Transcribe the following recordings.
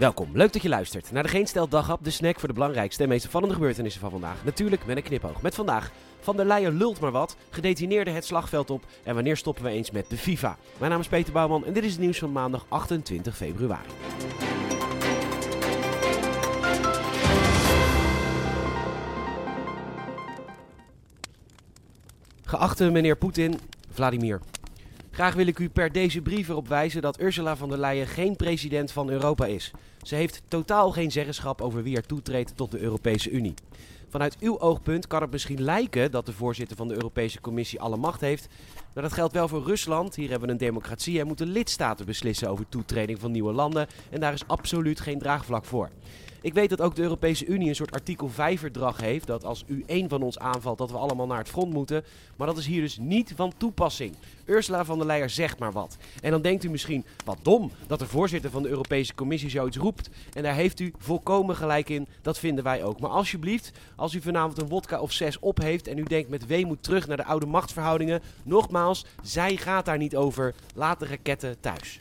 Welkom, leuk dat je luistert naar de Geen Stel Daghap, de snack voor de belangrijkste en meest opvallende gebeurtenissen van vandaag. Natuurlijk met een knipoog. Met vandaag, Van der Leyen lult maar wat, gedetineerde het slagveld op en wanneer stoppen we eens met de FIFA. Mijn naam is Peter Bouwman en dit is het nieuws van maandag 28 februari. Geachte meneer Poetin, Vladimir. Graag wil ik u per deze brief erop wijzen dat Ursula von der Leyen geen president van Europa is. Ze heeft totaal geen zeggenschap over wie er toetreedt tot de Europese Unie. Vanuit uw oogpunt kan het misschien lijken dat de voorzitter van de Europese Commissie alle macht heeft. Maar dat geldt wel voor Rusland. Hier hebben we een democratie en moeten lidstaten beslissen over toetreding van nieuwe landen. En daar is absoluut geen draagvlak voor. Ik weet dat ook de Europese Unie een soort artikel 5 verdrag heeft. Dat als u één van ons aanvalt, dat we allemaal naar het front moeten. Maar dat is hier dus niet van toepassing. Ursula van der Leyen zegt maar wat. En dan denkt u misschien, wat dom dat de voorzitter van de Europese Commissie zoiets roept. En daar heeft u volkomen gelijk in. Dat vinden wij ook. Maar alsjeblieft, als u vanavond een wodka of zes op heeft en u denkt met weemoed terug naar de oude machtsverhoudingen. Nogmaals, zij gaat daar niet over. Laat de raketten thuis.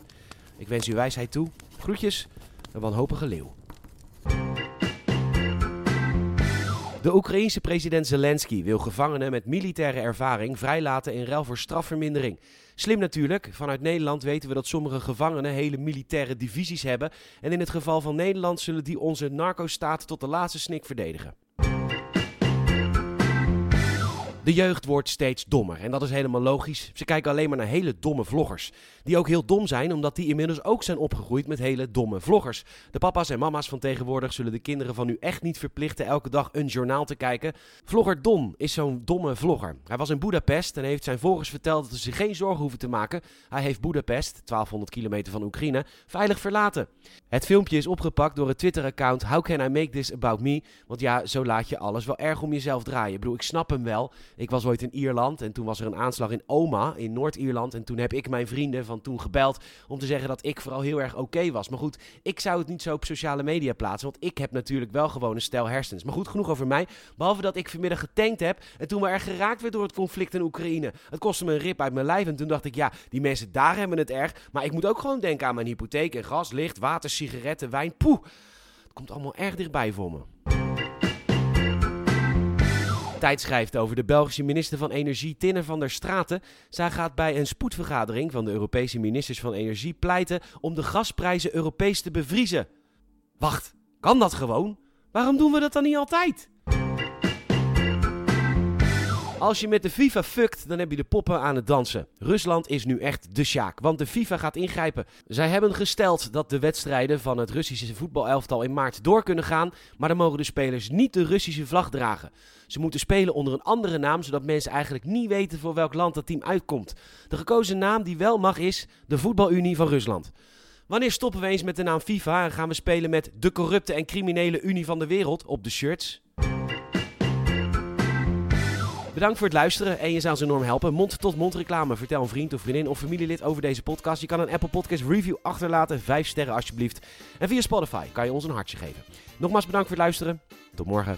Ik wens u wijsheid toe. Groetjes, een wanhopige leeuw. De Oekraïense president Zelensky wil gevangenen met militaire ervaring vrijlaten in ruil voor strafvermindering. Slim natuurlijk, vanuit Nederland weten we dat sommige gevangenen hele militaire divisies hebben. En in het geval van Nederland zullen die onze narco-staat tot de laatste snik verdedigen. De jeugd wordt steeds dommer en dat is helemaal logisch. Ze kijken alleen maar naar hele domme vloggers. Die ook heel dom zijn omdat die inmiddels ook zijn opgegroeid met hele domme vloggers. De papa's en mama's van tegenwoordig zullen de kinderen van nu echt niet verplichten elke dag een journaal te kijken. Vlogger Don is zo'n domme vlogger. Hij was in Budapest en heeft zijn volgers verteld dat ze zich geen zorgen hoeven te maken. Hij heeft Budapest, 1200 kilometer van Oekraïne, veilig verlaten. Het filmpje is opgepakt door het Twitter-account How Can I Make This About Me? Want ja, zo laat je alles wel erg om jezelf draaien. Ik bedoel, ik snap hem wel. Ik was ooit in Ierland en toen was er een aanslag in Oma in Noord-Ierland. En toen heb ik mijn vrienden van toen gebeld om te zeggen dat ik vooral heel erg oké was. Maar goed, ik zou het niet zo op sociale media plaatsen, want ik heb natuurlijk wel gewoon een stel hersens. Maar goed, genoeg over mij. Behalve dat ik vanmiddag getankt heb en toen we er geraakt werd door het conflict in Oekraïne. Het kostte me een rip uit mijn lijf en toen dacht ik, ja, die mensen daar hebben het erg. Maar ik moet ook gewoon denken aan mijn hypotheek en gas, licht, water, sigaretten, wijn. Poeh, het komt allemaal erg dichtbij voor me. Tijd schrijft over de Belgische minister van Energie Tinne van der Straten. Zij gaat bij een spoedvergadering van de Europese ministers van Energie pleiten om de gasprijzen Europees te bevriezen. Wacht, kan dat gewoon? Waarom doen we dat dan niet altijd? Als je met de FIFA fuckt, dan heb je de poppen aan het dansen. Rusland is nu echt de sjaak, want de FIFA gaat ingrijpen. Zij hebben gesteld dat de wedstrijden van het Russische voetbalelftal in maart door kunnen gaan, maar dan mogen de spelers niet de Russische vlag dragen. Ze moeten spelen onder een andere naam, zodat mensen eigenlijk niet weten voor welk land dat team uitkomt. De gekozen naam die wel mag is de Voetbalunie van Rusland. Wanneer stoppen we eens met de naam FIFA en gaan we spelen met de corrupte en criminele Unie van de wereld op de shirts? Bedankt voor het luisteren en je zou ons enorm helpen. Mond-tot-mond reclame. Vertel een vriend of vriendin of familielid over deze podcast. Je kan een Apple Podcast review achterlaten. Vijf sterren alsjeblieft. En via Spotify kan je ons een hartje geven. Nogmaals bedankt voor het luisteren. Tot morgen.